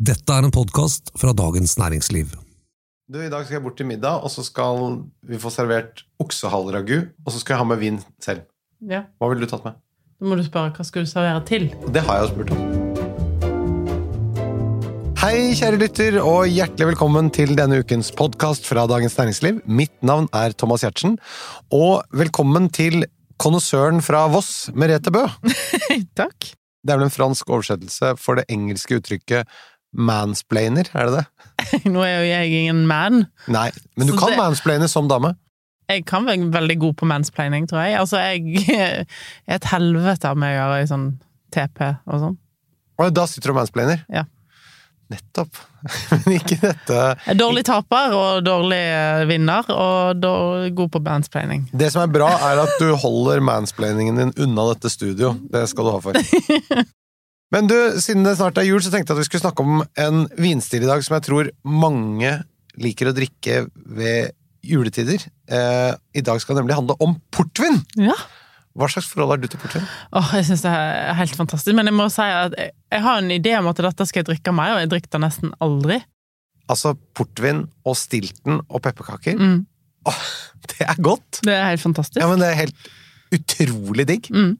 Dette er en podkast fra Dagens Næringsliv. Du, I dag skal jeg bort til middag, og så skal vi få servert oksehaleragu. Og så skal jeg ha med vin selv. Ja, Hva ville du tatt med? Da må du spørre hva skal du servere til. Det har jeg jo spurt om. Hei, kjære lytter, og hjertelig velkommen til denne ukens podkast fra Dagens Næringsliv. Mitt navn er Thomas Giertsen, og velkommen til konnoissøren fra Voss, Merete Bø. Takk. Det er vel en fransk oversettelse for det engelske uttrykket mansplainer, er det det? Nå er jo jeg ingen man. Nei, men du Så kan det- mansplaine som dame. Jeg kan være veldig god på mansplaining, tror jeg. Altså, jeg er et helvete av meg å gjøre i sånn TP og sånn. Og da sitter du og mansplainer. Ja. Nettopp. Men ikke dette dårlig taper og dårlig eh, vinner, og dårlig, god på mansplaining. Det som er bra, er at du holder mansplainingen din unna dette studio. Det skal du ha for. Men du, siden det snart er jul, så tenkte jeg at vi skulle snakke om en vinstil i dag som jeg tror mange liker å drikke ved juletider. Eh, I dag skal det nemlig handle om portvin! Ja. Hva slags forhold har du til portvin? Åh, jeg syns det er helt fantastisk. Men jeg må si at jeg, jeg har en idé om at dette skal jeg drikke mer, og jeg drikker det nesten aldri. Altså portvin og stilton og pepperkaker. Mm. Det er godt! Det er helt fantastisk. Ja, men det er helt utrolig digg. Mm.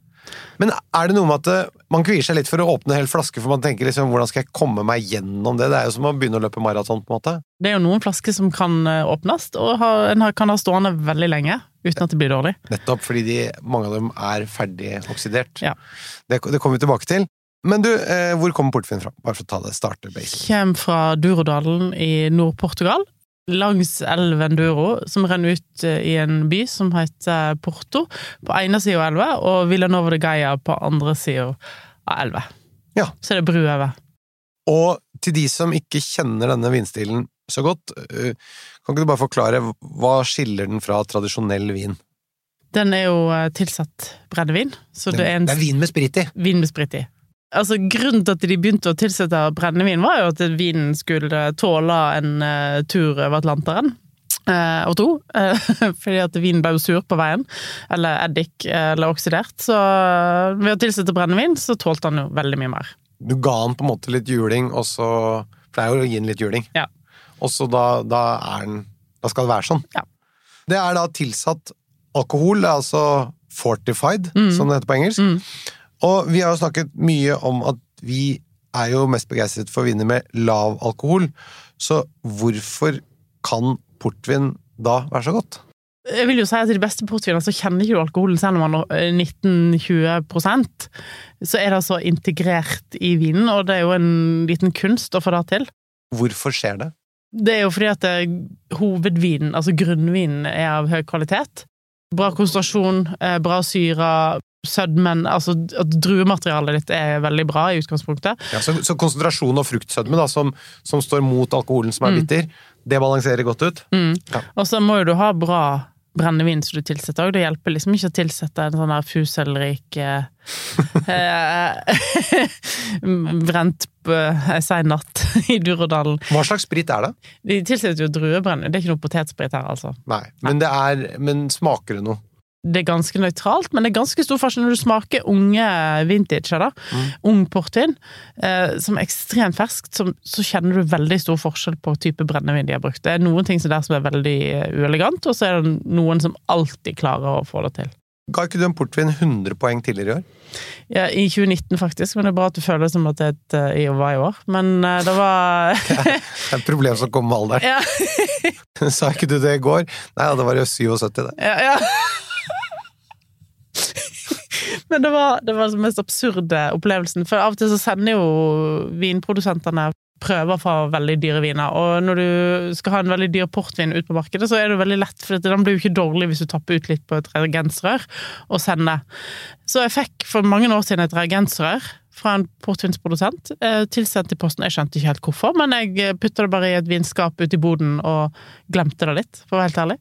Men er det noe med at eh, man kvier seg litt for å åpne en hel flaske, for man tenker liksom hvordan skal jeg komme meg gjennom det? Det er jo som å begynne å løpe maraton, på en måte. Det er jo noen flasker som kan eh, åpnes, og en kan ha stående veldig lenge uten at det blir dårlig. Nettopp fordi de, mange av dem er ferdig oksidert. Ja. Det, det kommer vi tilbake til. Men du, eh, hvor kommer portvin fra? Bare for å ta det starter basic. Kjem fra Durodalen i Nord-Portugal, langs elven Duro, som renner ut eh, i en by som heter Porto, på ene sida av elva, og Villanova de Gaia på andre sida av elva. Ja. Så er det bru over. Og til de som ikke kjenner denne vinstilen så godt, eh, kan ikke du bare forklare hva skiller den fra tradisjonell vin? Den er jo eh, tilsatt brennevin, så det er en det er vin med sprit i! vin med sprit i. Altså, grunnen til at de begynte å tilsette brennevin, var jo at vinen skulle tåle en uh, tur over Atlanteren. eh, og to. eh, fordi at vinen ble sur på veien, eller eddik, eller oksidert. Så ved å tilsette brennevin, så tålte han jo veldig mye mer. Du ga han på en måte litt juling, og så pleier jo å gi han litt juling. Ja. Og så da, da er den Da skal det være sånn. Ja. Det er da tilsatt alkohol, det er altså fortified, Mm. som det heter på engelsk. Mm. Og vi har jo snakket mye om at vi er jo mest begeistret for viner med lav alkohol, så hvorfor kan portvin da være så godt? Jeg vil jo si at i de beste portvinene så kjenner ikke du alkoholen selv om man er 19-20% Så er det altså integrert i vinen, og det er jo en liten kunst å få det til. Hvorfor skjer det? Det er jo fordi at det, hovedvinen, altså grunnvinen, er av høy kvalitet. Bra konsentrasjon, eh, bra syre, sødmen Altså at druematerialet ditt er veldig bra i utgangspunktet. Ja, så, så konsentrasjon og fruktsødme, da, som, som står mot alkoholen som er Mm. bitter, det balanserer godt ut? Mm. Ja. Og så må jo du ha bra brennevin som du tilsetter òg. Det hjelper liksom ikke å tilsette en sånn her fuselrik eh, eh, Brent på ei sein natt i Durodalen. Hva slags sprit er det? De tilsetter jo druebrennevin. Det er ikke noe potetsprit her, altså. Nei, men det er Men smaker det noe? Det er ganske nøytralt, men det er ganske stor forskjell når du smaker unge vintage, da. Mm. ung portvin, eh, som er ekstremt ferskt, som, så kjenner du veldig stor forskjell på type brennevin de har brukt. Det er noen ting som der som er veldig eh, uelegant, og så er det noen som alltid klarer å få det til. Ga ikke du en portvin 100 poeng tidligere i år? Ja, I 2019, faktisk, men det er bra at du føler som at det er et eh, var i år. Men uh, det var Det er et problem som kommer med alderen. Ja, Sa ikke du det i går? Nei, ja, det var jo 77, det. ja, ja. Men det var, det var den mest absurde opplevelsen. For av og til så sender jo vinprodusentene prøver fra veldig dyre viner. Og når du skal ha en veldig dyr portvin ut på markedet, så er det veldig lett, for den blir jo ikke dårlig hvis du tapper ut litt på et reagensrør og sender. Så jeg fikk for mange år siden et reagensrør fra en portvinsprodusent, eh, tilsendt i posten. Jeg skjønte ikke helt hvorfor, men jeg putta det bare i et vinskap ute i boden og glemte det litt, for å være helt ærlig.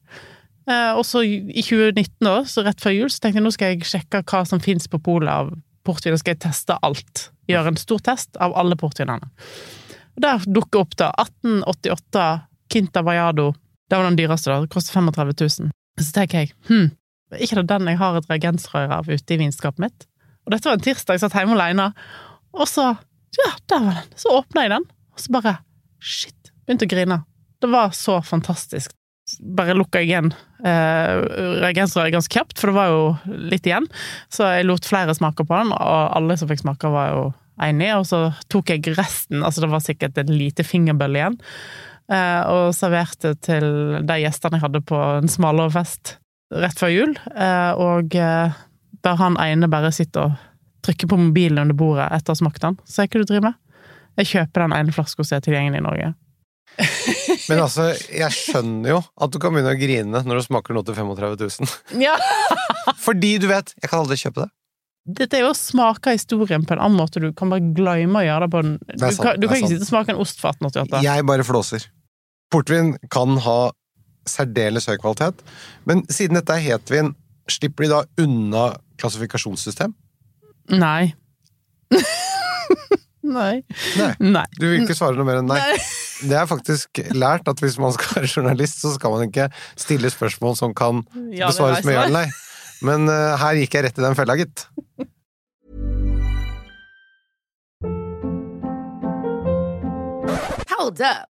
Eh, og så i 2019, da, så rett før jul, så tenkte jeg nå skal jeg sjekke hva som fins på polet av portvin, og skal jeg teste alt. Gjøre en stor test av alle portvinene. Og der dukker opp da 1888 Quinta Vallado. Det var den dyreste, da. Det koster 35 000. Så tenker jeg hm, er ikke det den jeg har et reagensrør av ute i vinskapet mitt? Og dette var en tirsdag, jeg satt hjemme alene, og så Ja, der var den! Så åpna jeg den, Og så bare shit, begynte å grine. Det var så fantastisk. Bare lukka jeg igjen eh, reagensrøret ganske kjapt, for det var jo litt igjen. Så jeg lot flere smake på den, og alle som fikk smake, var jo enig. Og så tok jeg resten, altså det var sikkert en lite fingerbølle igjen, eh, og serverte til de gjestene jeg hadde på en smalårfest rett før jul. Eh, og eh, der han ene bare sitter og trykker på mobilen under bordet etter å ha smakt den. Så hva du driver med? Jeg kjøper den ene flaska som er tilgjengelig i Norge. Men altså, jeg skjønner jo at du kan begynne å grine når du smaker noe til 35 000. Ja! Fordi du vet, jeg kan aldri kjøpe det. Dette er jo å smake historien på en annen måte. Du kan bare glemme å gjøre det på den Du, sant, kan, du kan ikke sitte og smake en ost fra 1888. Jeg bare flåser. Portvin kan ha særdeles høy kvalitet, men siden dette er hetvin, slipper de da unna klassifikasjonssystem? Nei. Nei. Nei. Nei. Du vil ikke svare noe mer enn nei. Nei. Det er faktisk lært at hvis man skal være journalist, så skal man ikke stille spørsmål som kan Ja, besvares med ja eller nei. Men uh, her gikk jeg rett i den fella, gitt. Hold up.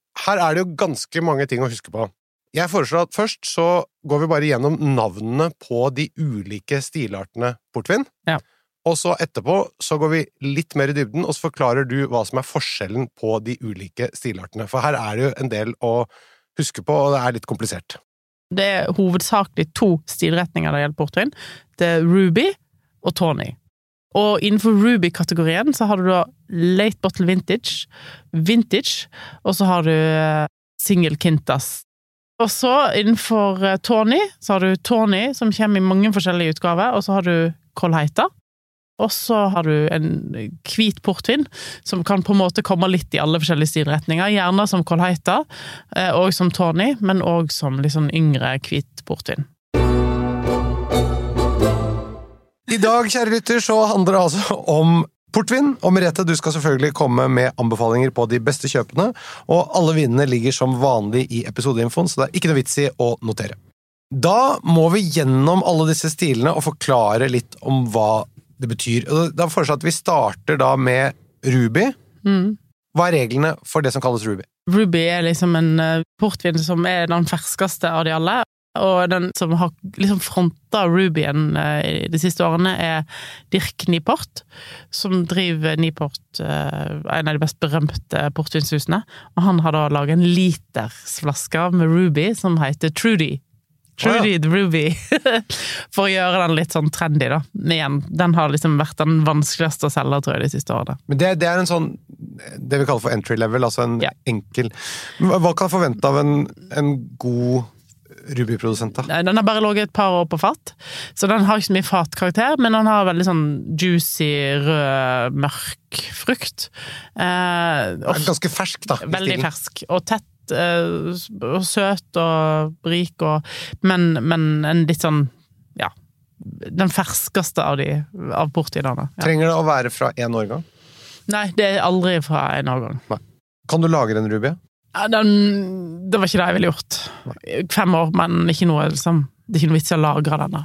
her er det jo ganske mange ting å huske på. Jeg foreslår at først så går vi bare gjennom navnene på de ulike stilartene portvin. Ja. Og så etterpå så går vi litt mer i dybden, og så forklarer du hva som er forskjellen på de ulike stilartene. For her er det jo en del å huske på, og det er litt komplisert. Det er hovedsakelig to stilretninger det gjelder portvin. Det er Ruby og Tawny. Og innenfor Ruby-kategorien så har du da Late Bottle Vintage, Vintage, og så har du eh, Single Kintas. Og så innenfor Tony så har du Tony, som kommer i mange forskjellige utgaver, og så har du Kolheita. Og så har du en hvit portvin, som kan på en måte komme litt i alle forskjellige stilretninger. Gjerne som Kolheita, eh, og som Tony, men òg som litt sånn yngre hvit portvin. I dag, kjære lytter, så handler det altså om portvin. Og Merete, du skal selvfølgelig komme med anbefalinger på de beste kjøpene. Og alle vinene ligger som vanlig i episodeinfoen, så det er ikke noe vits i å notere. Da må vi gjennom alle disse stilene og forklare litt om hva det betyr. Da foreslår jeg at vi starter da med Ruby. Mm. Hva er reglene for det som kalles Ruby? Ruby er liksom en eh, portvin som er den ferskeste av de alle. Og den som har liksom fronta Rubyen eh, de siste årene, er Dirk Niport, som driver Niport, eh, en av de best berømte portvinshusene. Og han har da laget en litersflaske med Ruby som heter Trudy. Trudy the Ruby. For å gjøre den litt sånn trendy, da. Men igjen, den har liksom vært den vanskeligste å selge, tror jeg, de siste årene. Men det, det er en sånn det vi kaller for entry level, altså en Ja. enkel Hva hva kan jeg forvente av en, en god Ruby-produsent, da? Nei, Den har bare ligget et par år på fat, så den har ikke så mye fatkarakter, men den har veldig sånn juicy, rød, mørk frukt. Eh, og ganske fersk, da. veldig stilen. fersk, og tett, eh, og søt og rik, og, men, men en litt sånn, ja Den ferskeste av de, av portvinene. Ja. Trenger det å være fra én årgang? Nei, det er aldri fra en årgang. Kan du lagre en Ruby? Ja, den, det var ikke det jeg ville gjort. Fem år, men ikke noe, liksom, det er ikke noe vits i å lagre denne.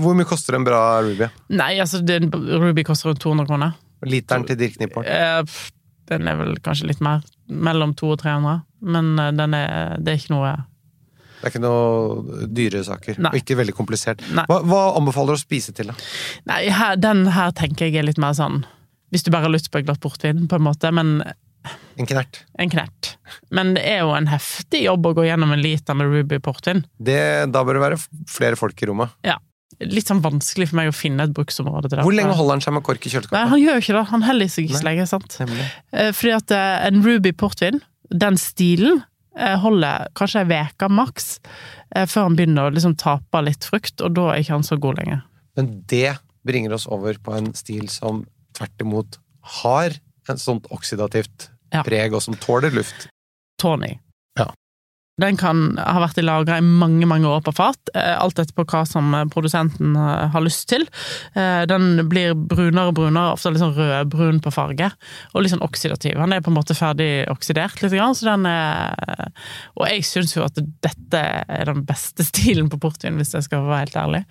Hvor mye koster en bra Ruby? Nei, altså, den, Ruby koster rundt 200 kroner. Literen til Dirk Nipport. Eh, Den er vel kanskje litt mer, mellom 200 og 300, men eh, den er, det er ikke noe Det er ikke noe dyre saker. Nei. Og ikke veldig komplisert. Hva, hva anbefaler du å spise til, da? Nei, her, den her tenker jeg er litt mer sånn Hvis du bare har lyst på et glatt portvin, på en måte, men En knert. en knert. Men det er jo en heftig jobb å gå gjennom en liter med Ruby portvin. Det, da bør det være flere folk i rommet. Ja. Litt sånn vanskelig for meg å finne et bruksområde til det. Hvor lenge holder han seg med kork i Nei, kjøleskapet? han gjør jo ikke det. Han heller seg ikke så lenge, sant. Nemlig. Eh, Fordi at eh, en Ruby portvin, den stilen, eh, holder kanskje ei uke maks, før han begynner å liksom tape litt frukt, og da er ikke han så god lenger. Men det bringer oss over på en stil som tvert imot har et sånt oksidativt Ja. preg, og som tåler luft. Tony. Ja. Den kan ha vært i lagra i mange mange år på fat, eh, alt etter på hva som produsenten eh, har lyst til. Eh, Den blir brunere og brunere, ofte litt sånn rødbrun på farge, og litt sånn oksidativ. Han er på en måte ferdig oksidert litt, grann, så den er Og jeg syns jo at dette er den beste stilen på portvin, hvis jeg skal være helt ærlig.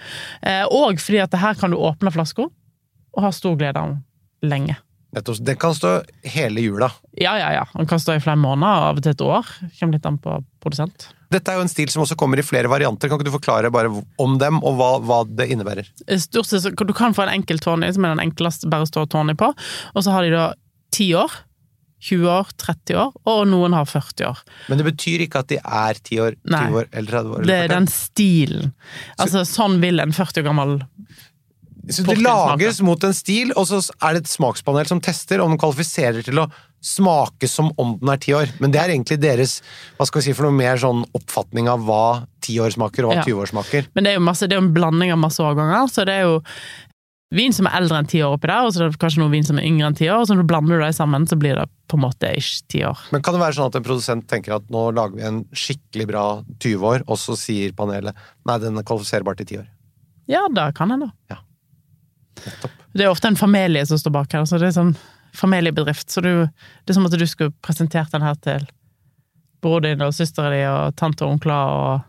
Og fordi at her kan du åpne flaska og ha stor glede av den lenge. Nettopp. Den kan stå hele jula. Ja, ja, ja. Den kan stå i flere måneder, av og til et år. Kommer litt an på produsent. Dette er jo en stil som også kommer i flere varianter. Kan ikke du forklare bare om dem, og hva, hva det innebærer? Stort sett, så- Du kan få en enkel Tony, som er den enkleste bare står Tony på, og så har de da 10 år, 20 år, 30 år, og noen har 40 år. Men det betyr ikke at de er 10 år, 20 Nei. år eller 30 år. Det er den stilen. Altså, sånn vil en 40 år gammel Så det lages smaker. mot en stil, og så er det et smakspanel som tester om den kvalifiserer til å smake som om den er ti år. Men det er egentlig deres hva skal vi si, for noe mer sånn oppfatning av hva ti år smaker, og hva Ja. år smaker. Men det er jo masse, det er en blanding av masse årganger, så det er jo vin som er eldre enn ti år oppi der, og så er det kanskje noe vin som er yngre enn ti år, og så når du blander de sammen, så blir det på en måte ish ti år. Men kan det være sånn at en produsent tenker at nå lager vi en skikkelig bra 20 år, og så sier panelet nei, den er kvalifiserbar til ti år? Ja, det kan hende. Nettopp. Det er ofte en familie som står bak her, Altså det er sånn familiebedrift. Så du, det er som at du skulle presentert den her til broren din og søstera di og tante og onkler og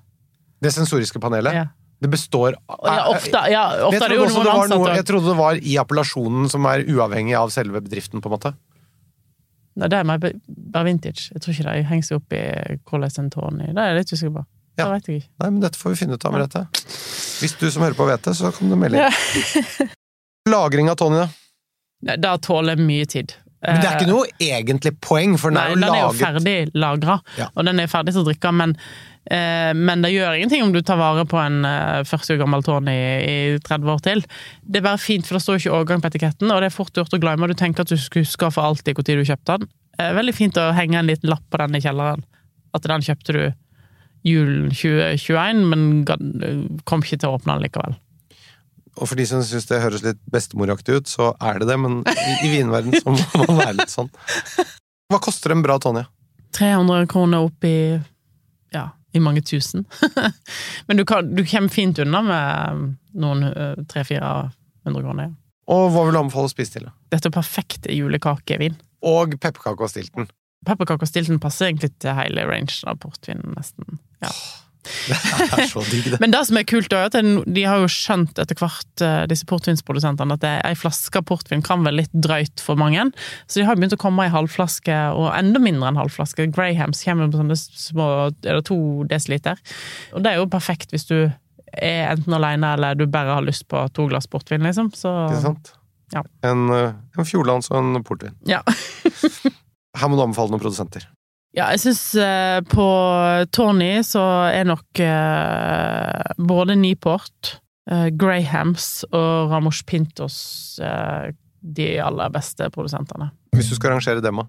Det sensoriske panelet, ja. det består av ja, ofte, ja, ofte er det jo noen det var ansatte noe, jeg trodde det var i appellasjonen som er uavhengig av selve bedriften, på en måte. Nei, det er bare vintage. Jeg tror ikke de henger seg opp i hvordan en Tony Det er jeg litt usikker på. Det vet jeg ikke. Nei, men dette får vi finne ut av, Merete. Hvis du som hører på vet det, så kan du melde inn. Lagring av Tony, da? Det tåler mye tid. Men det er ikke noe egentlig poeng, for den Nei, er jo den er jo ferdig lagra, Ja. og den er ferdig til å drikke, men, eh, men det gjør ingenting om du tar vare på en eh, 40 år gammel Tony i 30 år til. Det er bare fint, for det står ikke årgang på etiketten, og det er fort gjort å glemme. Du tenker at du skal huske for alltid når du kjøpte den. Eh, veldig fint å henge en liten lapp på den i kjelleren. At den kjøpte du julen 2021, men kom ikke til å åpne den likevel. Og for de som syns det høres litt bestemoraktig ut, så er det det, men i, i vinverden så må man være litt sånn. Hva koster en bra Tonje? 300 kroner opp i ja, i mange tusen. Men du, kan, du kommer fint unna med noen 300-400 kroner. Ja. Og hva vil du anbefale å spise til? Dette er perfekte julekakevin. Og pepperkake og stilton. Pepperkake og stilton passer egentlig til hele rangen av portvin, nesten. Ja. Det er så digg, det. Men det som er kult, er at de har jo skjønt etter hvert, eh, disse portvinsprodusentene, at ei flaske portvin kan være litt drøyt for mange. Så de har begynt å komme i halvflaske, og enda mindre enn halvflaske. Grahams kommer på sånne små Er det to desiliter? Og det er jo perfekt hvis du er enten alene eller du bare har lyst på to glass portvin, liksom. Så Ikke sant? Ja. En, eh, en fjordlands og en portvin. ja. Her må du anbefale noen produsenter. Ja, jeg syns eh, på Tony så er nok eh, både Niport, eh, Grahams og Ramos Pintos eh, de aller beste produsentene. Hvis du skal rangere dem, da.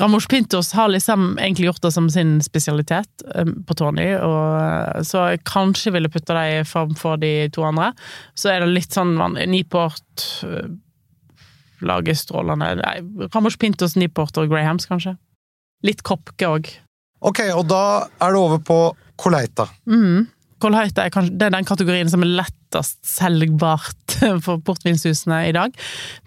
Ramos Pintos har liksom egentlig gjort det som sin spesialitet på Tony, og så jeg kanskje ville putta dem framfor de to andre. Så er det litt sånn eh, lager strålende Nei, Ramos Pintos, Niport og Grahams, kanskje. Litt kopke òg. Ok, og da er det over på Koleita. Mm. Koleita er kanskje det er den kategorien som er lettest selgbart for portvinshusene i dag.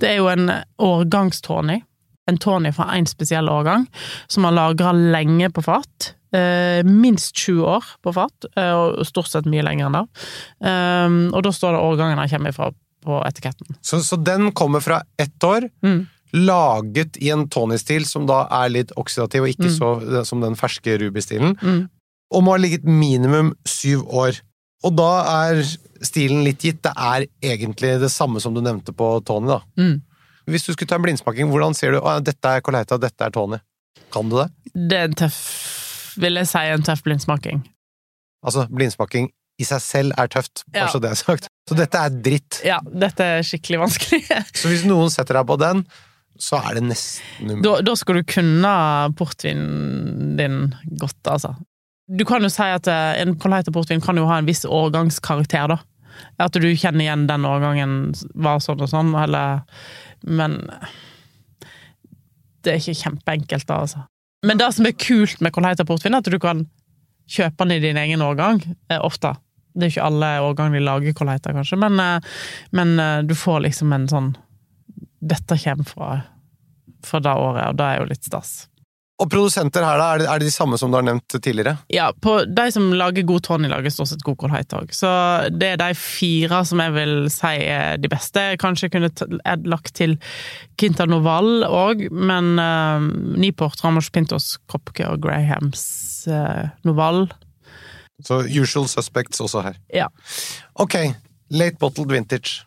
Det er jo en årgangstawny. En tawny fra én spesiell årgang, som har lagra lenge på fat. Eh, minst 20 år på fat, eh, og stort sett mye lenger enn det. Um, og da står det årgangen han kommer fra på etiketten. Så, så den kommer fra ett år, Mm. Laget i en Tony-stil som da er litt oksidativ, og ikke Mm. så eh, som den ferske Ruby-stilen. Mm. Og må ha ligget minimum syv år. Og da er stilen litt gitt. Det er egentlig det samme som du nevnte på Tony, da. Mm. Hvis du skulle ta en blindsmaking, hvordan ser du at dette er Coleita, dette er Tony? Kan du det? Det er en tøff Vil jeg si en tøff blindsmaking. Altså, blindsmaking i seg selv er tøft, bare Ja. så det er sagt. Så dette er dritt. Ja, dette er skikkelig vanskelig. Så hvis noen setter deg på den, så er det nesten umulig. Da, da skal du kunne portvinen din godt, altså. Du kan jo si at eh, en Colheita portvin kan jo ha en viss årgangskarakter, da. At du kjenner igjen den årgangen var sånn og sånn, eller Men det er ikke kjempeenkelt, da, altså. Men det som er kult med Colheita portvin, er at du kan kjøpe den i din egen årgang, eh, ofte. Det er ikke alle årganger de lager Colheita, kanskje, men, eh, men du får liksom en sånn Dette kommer fra, fra det året, og det er jo litt stas. Og produsenter her, da, er det, er det de samme som du har nevnt tidligere? Ja, på de som lager god tawny, lager stort sett god kålheit òg. Så det er de fire som jeg vil si er de beste. Kanskje jeg kunne lagt til Quinta Noval òg, men uh, Niport, Ramos Pintos, Kopke og Grahams uh, Noval Så usual suspects også her. Ja. Ok, late bottled vintage.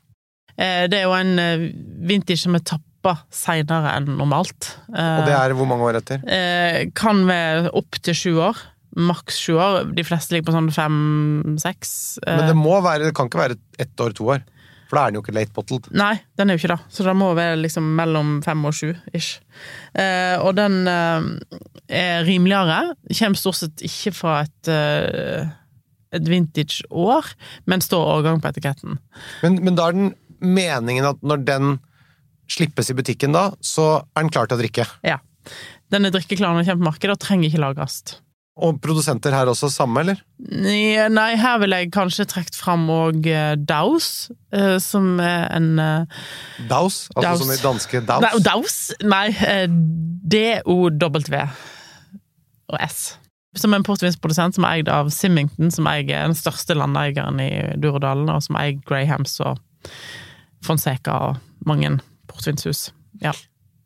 Eh, det er jo en eh, vintage som er tappa seinere enn normalt. Eh, Og det er hvor mange år etter? kan være opptil sju år. Maks sju år. De fleste ligger på sånn fem-seks. Men det må være, det kan ikke være ett år, to år. For da er den jo ikke late bottled. Nei, den er jo ikke det. Så den må være liksom mellom fem og sju, ish. Og den er rimeligere. Kommer stort sett ikke fra et, et vintage-år, men står årgang på etiketten. Men, men da er den meningen at når den slippes i butikken da, så er den klar til å drikke. Ja. Den er drikkeklar når den kommer på markedet og trenger ikke lagres. Og produsenter her også samme, eller? Nei, her vil jeg kanskje trukket fram òg Daus, eh, som er en eh, Daus, altså Daus. som i danske Daus. Nei, Daus? Nei, eh, D-O-W og S. Som er en portvinsprodusent som er eid av Simington, som eier den største landeieren i Durodalen, og som eier Grahams og Fonseca og mange portvinshus. Ja.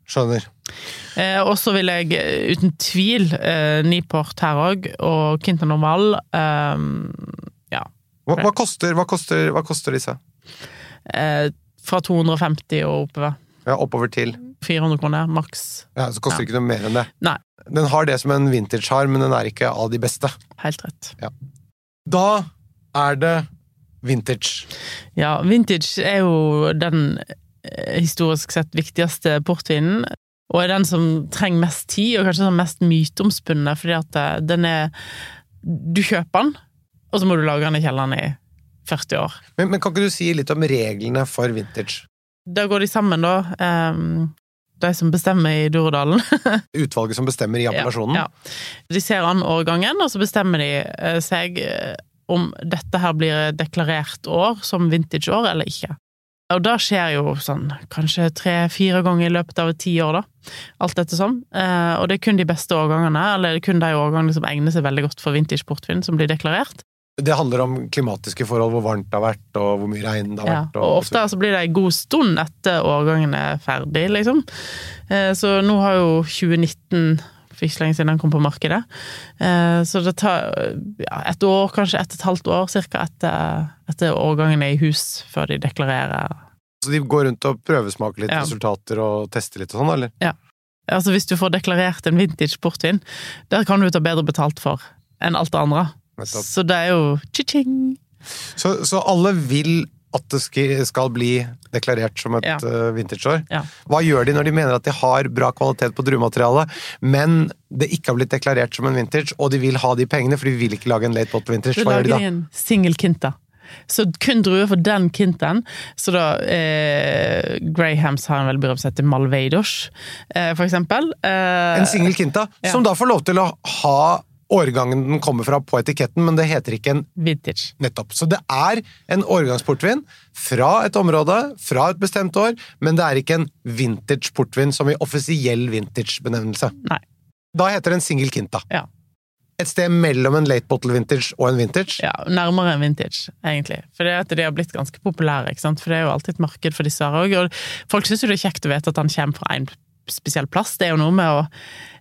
Skjønner. Eh, og så vil jeg eh, uten tvil eh, Niport her òg, og Quinta Normal. Eh, ja. Hva, hva, koster, hva, koster, hva koster disse? Eh, fra 250 og oppover. Ja, oppover til 400 kroner, maks. Ja, Så koster Ja. ikke noe mer enn det. Nei. Den har det som en vintage har, men den er ikke av de beste. Helt rett. Da er det vintage. Ja, vintage er jo den eh, historisk sett viktigste portvinen, og er den som trenger mest tid, og kanskje mest myteomspunne, fordi at eh, den er Du kjøper den, og så må du lage den i kjelleren i 40 år. Men, men kan ikke du si litt om reglene for vintage? Da går de sammen, da. Um, de som bestemmer i Durodalen. Utvalget som bestemmer i appellasjonen? Ja, ja. De ser an årgangen, og så bestemmer de eh, seg om dette her blir deklarert år som vintageår eller ikke. Og det skjer jo sånn kanskje tre-fire ganger i løpet av et tiår, da. Alt dette sånn. Eh, og det er kun de beste årgangene, eller det er kun de årgangene som egner seg veldig godt for vintage portvin, som blir deklarert. Det handler om klimatiske forhold, hvor varmt det har vært, og hvor mye regn det har Ja, vært. og ofte så blir det en god stund etter årgangen er ferdig, liksom. Eh, Så nå har jo 2019 for ikke så lenge siden den kom på markedet. Eh, Så det tar ja, et år, kanskje ett og et halvt år cirka etter, etter årgangen er i hus, før de deklarerer. Så de går rundt og prøvesmaker litt Ja. resultater og tester litt og sånn, eller? Altså hvis du får deklarert en vintage portvin, der kan du ta bedre betalt for enn alt det andre. Så det er jo chi-ching! Så, så alle vil at det skal bli deklarert som et Ja. eh, vintageår. Ja. Hva gjør de når de mener at de har bra kvalitet på druematerialet, men det ikke har blitt deklarert som en vintage, og de vil ha de pengene, for de vil ikke lage en late bottle vintage? Hva gjør de de lager en single kinta. Så kun druer for den kinten. Så da eh, Grahams har en veldig berømt sett heter Malveidos, eh, for eksempel. Eh, En single kinta, ja. som da får lov til å ha årgangen den kommer fra på etiketten, men det heter ikke en vintage. Nettopp. Så det er en årgangsportvin fra et område, fra et bestemt år, men det er ikke en vintage portvin som i offisiell vintage-benevnelse. Nei. Da heter det en single kinta. Ja. Et sted mellom en late bottle vintage og en vintage. Ja, nærmere en vintage, egentlig. For det at de har blitt ganske populære, ikke sant. For det er jo alltid et marked for disse her òg. Og folk syns jo det er kjekt å vite at han kommer fra en spesiell plass. Det er jo noe med å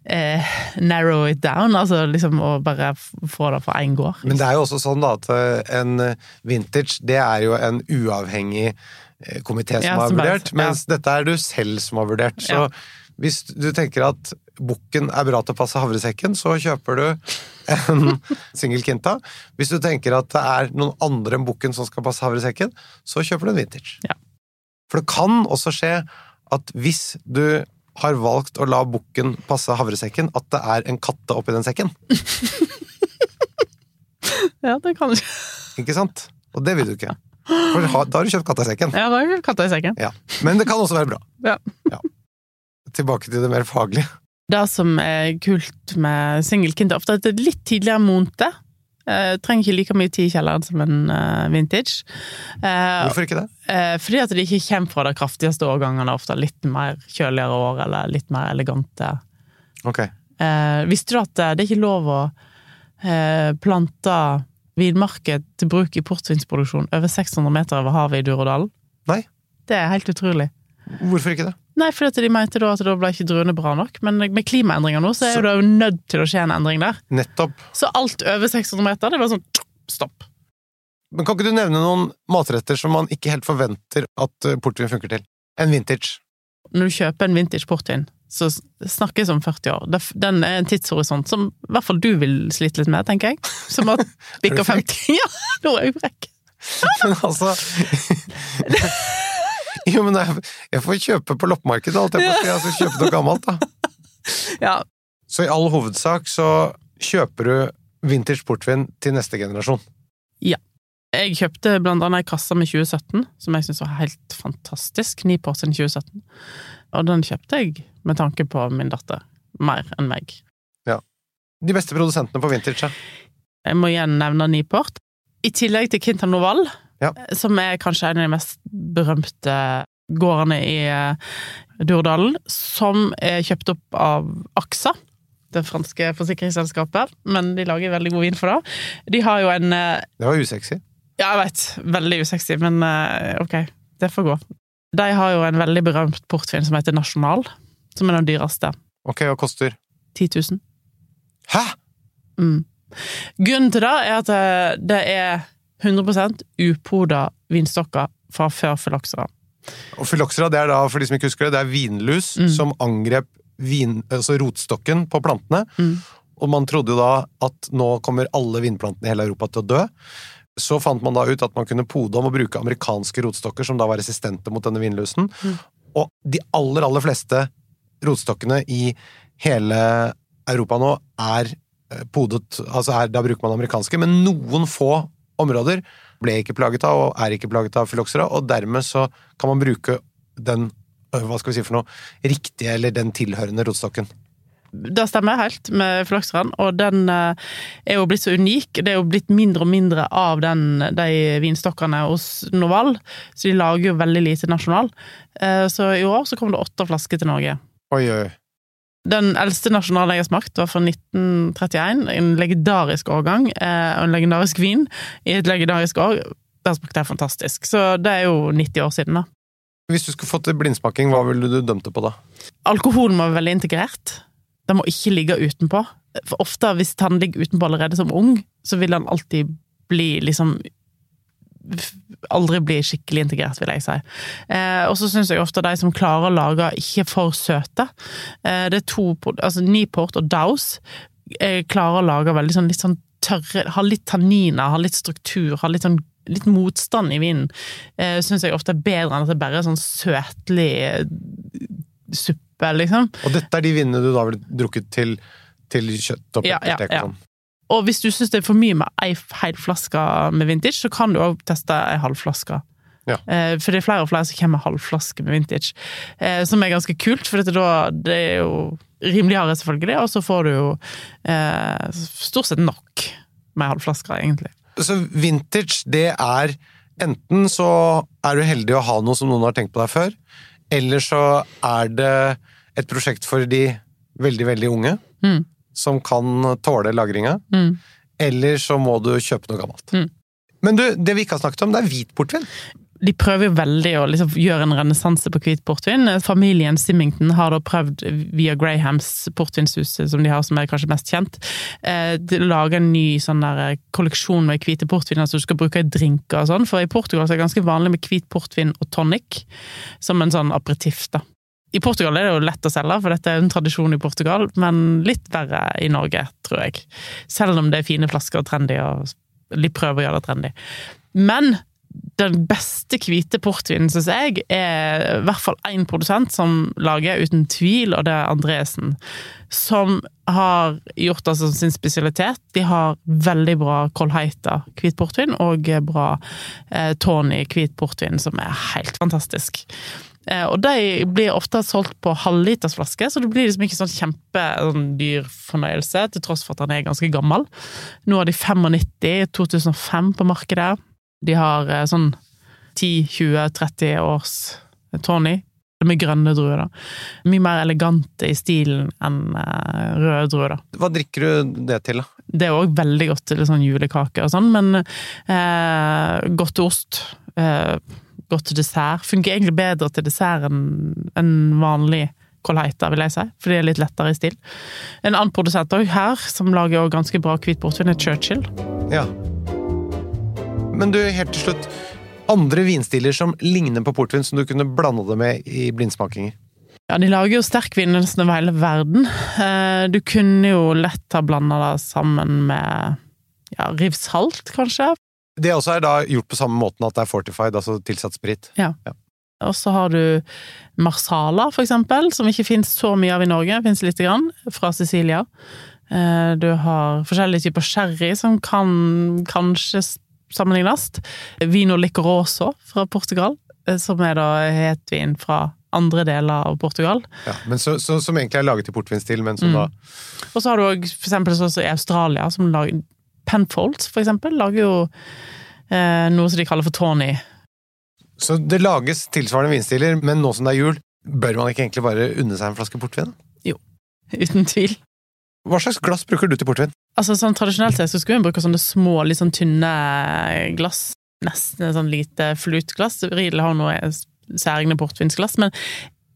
eh, narrow it down, altså liksom å bare få det fra én gård. Men det er jo også sånn da at eh, en eh, vintage, det er jo en uavhengig eh, komité som Ja, har som bare- vurdert, mens dette er du selv som har vurdert. Så Ja. hvis du tenker at bukken er bra til å passe havresekken, så kjøper du en single kinta. Hvis du tenker at det er noen andre enn bukken som skal passe havresekken, så kjøper du en vintage. Ja. For det kan også skje at hvis du har valgt å la bukken passe havresekken, at det er en katte oppi den sekken. Ja, det kan ikke. Ikke sant? Og det vil du ikke. For da har du kjøpt katta i sekken. Ja, da har du kjøpt katta i sekken. Ja. Men det kan også være bra. Ja. tilbake til det mer faglige. Det som er kult med singelkind, er ofte at det er litt tidligere monte. Eh, trenger ikke like mye tid i kjelleren som en uh, vintage. Uh, Hvorfor ikke det? fordi at de ikke kommer fra de kraftigste årgangene, ofte litt mer kjøligere år, eller litt mer elegante. Ok. Eh, visste du at det er ikke lov å plante vinmarker til bruk i portvinsproduksjon over 600 meter over havet i Durodalen? Nei. Det er helt utrolig. Hvorfor ikke det? Nei, at de mente da at da ble ikke druene bra nok, men med klimaendringer nå, så er Så- det jo nødt til å skje en endring der. Nettopp. Så alt over 600 meter, det var sånn stopp. Men kan ikke du nevne noen matretter som man ikke helt forventer at eh, portvin funker til? En vintage. Når du kjøper en vintage portvin, så snakkes om 40 år. Den er en tidshorisont som i hvert fall du vil slite litt med, tenker jeg. Som at bikker 50. Ja, nå er jeg frekk. Men altså Jo, men jeg, jeg får kjøpe på loppemarkedet, alt jeg får si. Altså, kjøpe noe gammelt, da. Ja, Så i all hovedsak så kjøper du vintage portvin til neste generasjon. Ja. Jeg kjøpte blant annet ei kasse med 2017, som jeg syns var helt fantastisk. Niport sin 2017. Og den kjøpte jeg med tanke på min datter. Mer enn meg. Ja. De beste produsentene på vintage, ja. Jeg må igjen nevne Niport. I tillegg til Quinta Noval, Ja. som er kanskje en av de mest berømte gårdene i eh, Durdalen, som er kjøpt opp av AXA, det franske forsikringsselskapet, men de lager veldig god vin for det. De har jo en eh, Det var usexy. Ja, jeg veit, veldig usexy, men eh, ok, det får gå. De har jo en veldig berømt portvin som heter Nasjonal, som er den dyreste. Ok, og koster 10 000. Hæ?! Mm. Grunnen til det er at eh, det er 100% upoda vinstokker fra før Phylloxera. Og Phylloxera, det er da, for de som ikke husker det, det er vinlus Mm. som angrep vin, altså rotstokken på plantene. Mm. Og man trodde jo da at nå kommer alle vinplantene i hele Europa til å dø. Så fant man da ut at man kunne pode om å bruke amerikanske rotstokker som da var resistente mot denne vinlusen. Mm. Og de aller, aller fleste rotstokkene i hele Europa nå er eh, podet, altså er, da bruker man amerikanske, men noen få områder ble ikke plaget av, og er ikke plaget av fyloksera, og dermed så kan man bruke den, øh, hva skal vi si for noe, riktige eller den tilhørende rotstokken. Det stemmer helt med fylokseraen, og den eh, er jo blitt så unik. Det er jo blitt mindre og mindre av den, de vinstokkene hos Noval, så de lager jo veldig lite nasjonal. Eh, Så i år så kom det åtte flasker til Norge. Oi, oi. Den eldste nasjonale jeg har smakt, var fra 1931. En legendarisk årgang, eh, og en legendarisk vin i et legendarisk år. Der smakte jeg fantastisk. Så det er jo 90 år siden, da. Hvis du skulle fått blindsmaking, hva ville du dømt det på da? Alkoholen må være veldig integrert. Den må ikke ligge utenpå. For ofte, hvis han ligger utenpå allerede som ung, så vil han alltid bli liksom Aldri blir skikkelig integrert, vil jeg si. Eh, og så syns jeg ofte de som klarer å lage ikke for søte eh, Det er to Altså Niport og Dows eh, klarer å lage veldig sånn litt sånn tørre Har litt tanniner, har litt struktur, har litt sånn litt motstand i vinen. Eh, syns jeg ofte er bedre enn at det bare er sånn søtlig eh, suppe, liksom. Og dette er de vinene du da ville drukket til, til kjøtt og Ja, ja, ja. sånn? Og hvis du syns det er for mye med ei hel flaske med vintage, så kan du òg teste ei halv flaske. Ja. Eh, For det er flere og flere som kommer med halv flaske med vintage, eh, som er ganske kult, for dette da, det er jo rimeligere, selvfølgelig, og så får du jo eh, stort sett nok med halv flaske, egentlig. Så vintage, det er enten så er du heldig å ha noe som noen har tenkt på deg før, eller så er det et prosjekt for de veldig, veldig unge, Mm. Som kan tåle lagringa, Mm. eller så må du kjøpe noe gammelt. Mm. Men du, det vi ikke har snakket om, det er hvit portvin. De prøver jo veldig å liksom gjøre en renessanse på hvit portvin. Familien Simmington har da prøvd via Grahams portvinshus, som de har, som er kanskje mest kjent, eh, lage en ny sånn der eh, kolleksjon med hvite portviner som du skal bruke i drinker og sånn. For i Portugal så er det ganske vanlig med hvit portvin og tonic, som en sånn aperitiff, da. I Portugal er det jo lett å selge, for dette er en tradisjon i Portugal, men litt verre i Norge, tror jeg. Selv om det er fine flasker og trendy, og litt prøver å gjøre det trendy. Men den beste hvite portvinen, syns jeg, er i hvert fall én produsent som lager uten tvil, og det er Andresen. Som har gjort det som sin spesialitet. De har veldig bra Kolheita hvit portvin og bra eh, Tony hvit portvin, som er helt fantastisk. Eh, Og de blir ofte solgt på halvlitersflaske, så det blir liksom ikke sånn kjempedyr fornøyelse, til tross for at han er ganske gammel. Nå har de 95 2005 på markedet. De har eh, sånn 10-20-30 års Tony. Med grønne druer, da. Mye mer elegante i stilen enn eh, røde druer, da. Hva drikker du det til, da? Det er òg veldig godt til sånn julekake og sånn, men eh, godt til ost. Eh, godt til dessert. Funker egentlig bedre til dessert enn en vanlig Colheita, vil jeg si, for det er litt lettere i stil. En annen produsent òg her, som lager også ganske bra hvit portvin, er Churchill. Ja. Men du, helt til slutt. Andre vinstiler som ligner på portvin, som du kunne blande det med i blindsmakinger? Ja, de lager jo sterkvin nesten over hele verden. Eh, Du kunne jo lett ha blanda det sammen med ja, rivsalt, kanskje. Det også er da gjort på samme måten at det er fortified, altså tilsatt sprit. Og så har du marsala, for eksempel, som ikke finnes så mye av i Norge. Fins lite grann, fra Sicilia. Eh, Du har forskjellige typer sherry som kan kanskje sammenlignes. Vino licoroso fra Portugal, eh, som er da hetvin fra andre deler av Portugal. Ja, men så, så, som egentlig er laget i portvinstil, men som Mm. da Og så har du òg for eksempel Australia, som lager Penfolds, for eksempel, lager jo eh, noe som de kaller for Tawny. Så det lages tilsvarende vinstiler, men nå som det er jul, bør man ikke egentlig bare unne seg en flaske portvin? Uten tvil. Hva slags glass bruker du til portvin? Altså sånn Tradisjonelt sett så skulle en bruke sånne små, litt sånn tynne glass. Nesten sånn lite flutglass. Riedel har noe særegne portvinsglass, men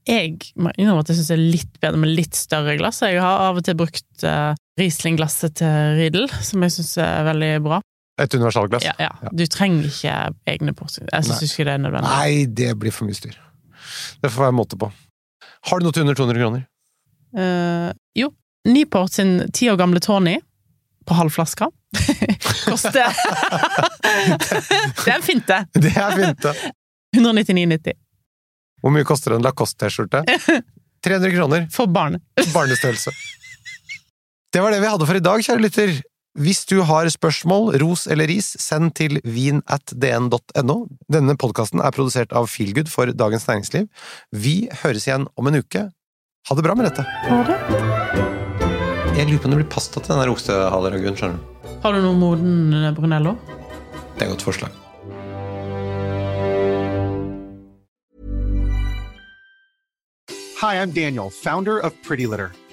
jeg må innrømme at jeg syns det er litt bedre med litt større glass. Jeg har av og til brukt uh, Riesling-glasset til Riedel, som jeg syns er veldig bra. Et universalglass? Ja, ja. Du trenger ikke egne portvin. Jeg syns ikke det er nødvendig. Nei, det blir for mye styr. Det får være måte på. Har du noe til under 200 kroner? Uh, jo. Niport sin ti år gamle Tony på halvflaska koster Det er en finte! Det er finte. 199,90 Hvor mye koster en Lacoste-T-skjorte? 300 kroner. for barn. Barnestørrelse. Det var det vi hadde for i dag, kjære lytter. Hvis du har spørsmål, ros eller ris, send til vin.dn.no. Denne podkasten er produsert av Feelgood for Dagens Næringsliv. Vi høres igjen om en uke. Ha det bra med dette. Ha det. Jeg lurer på om det blir pasta til denne der skjønner du. Har du noe moden eh, Brunello? Det er et godt forslag. Hi, I'm Daniel, founder of Pretty Litter.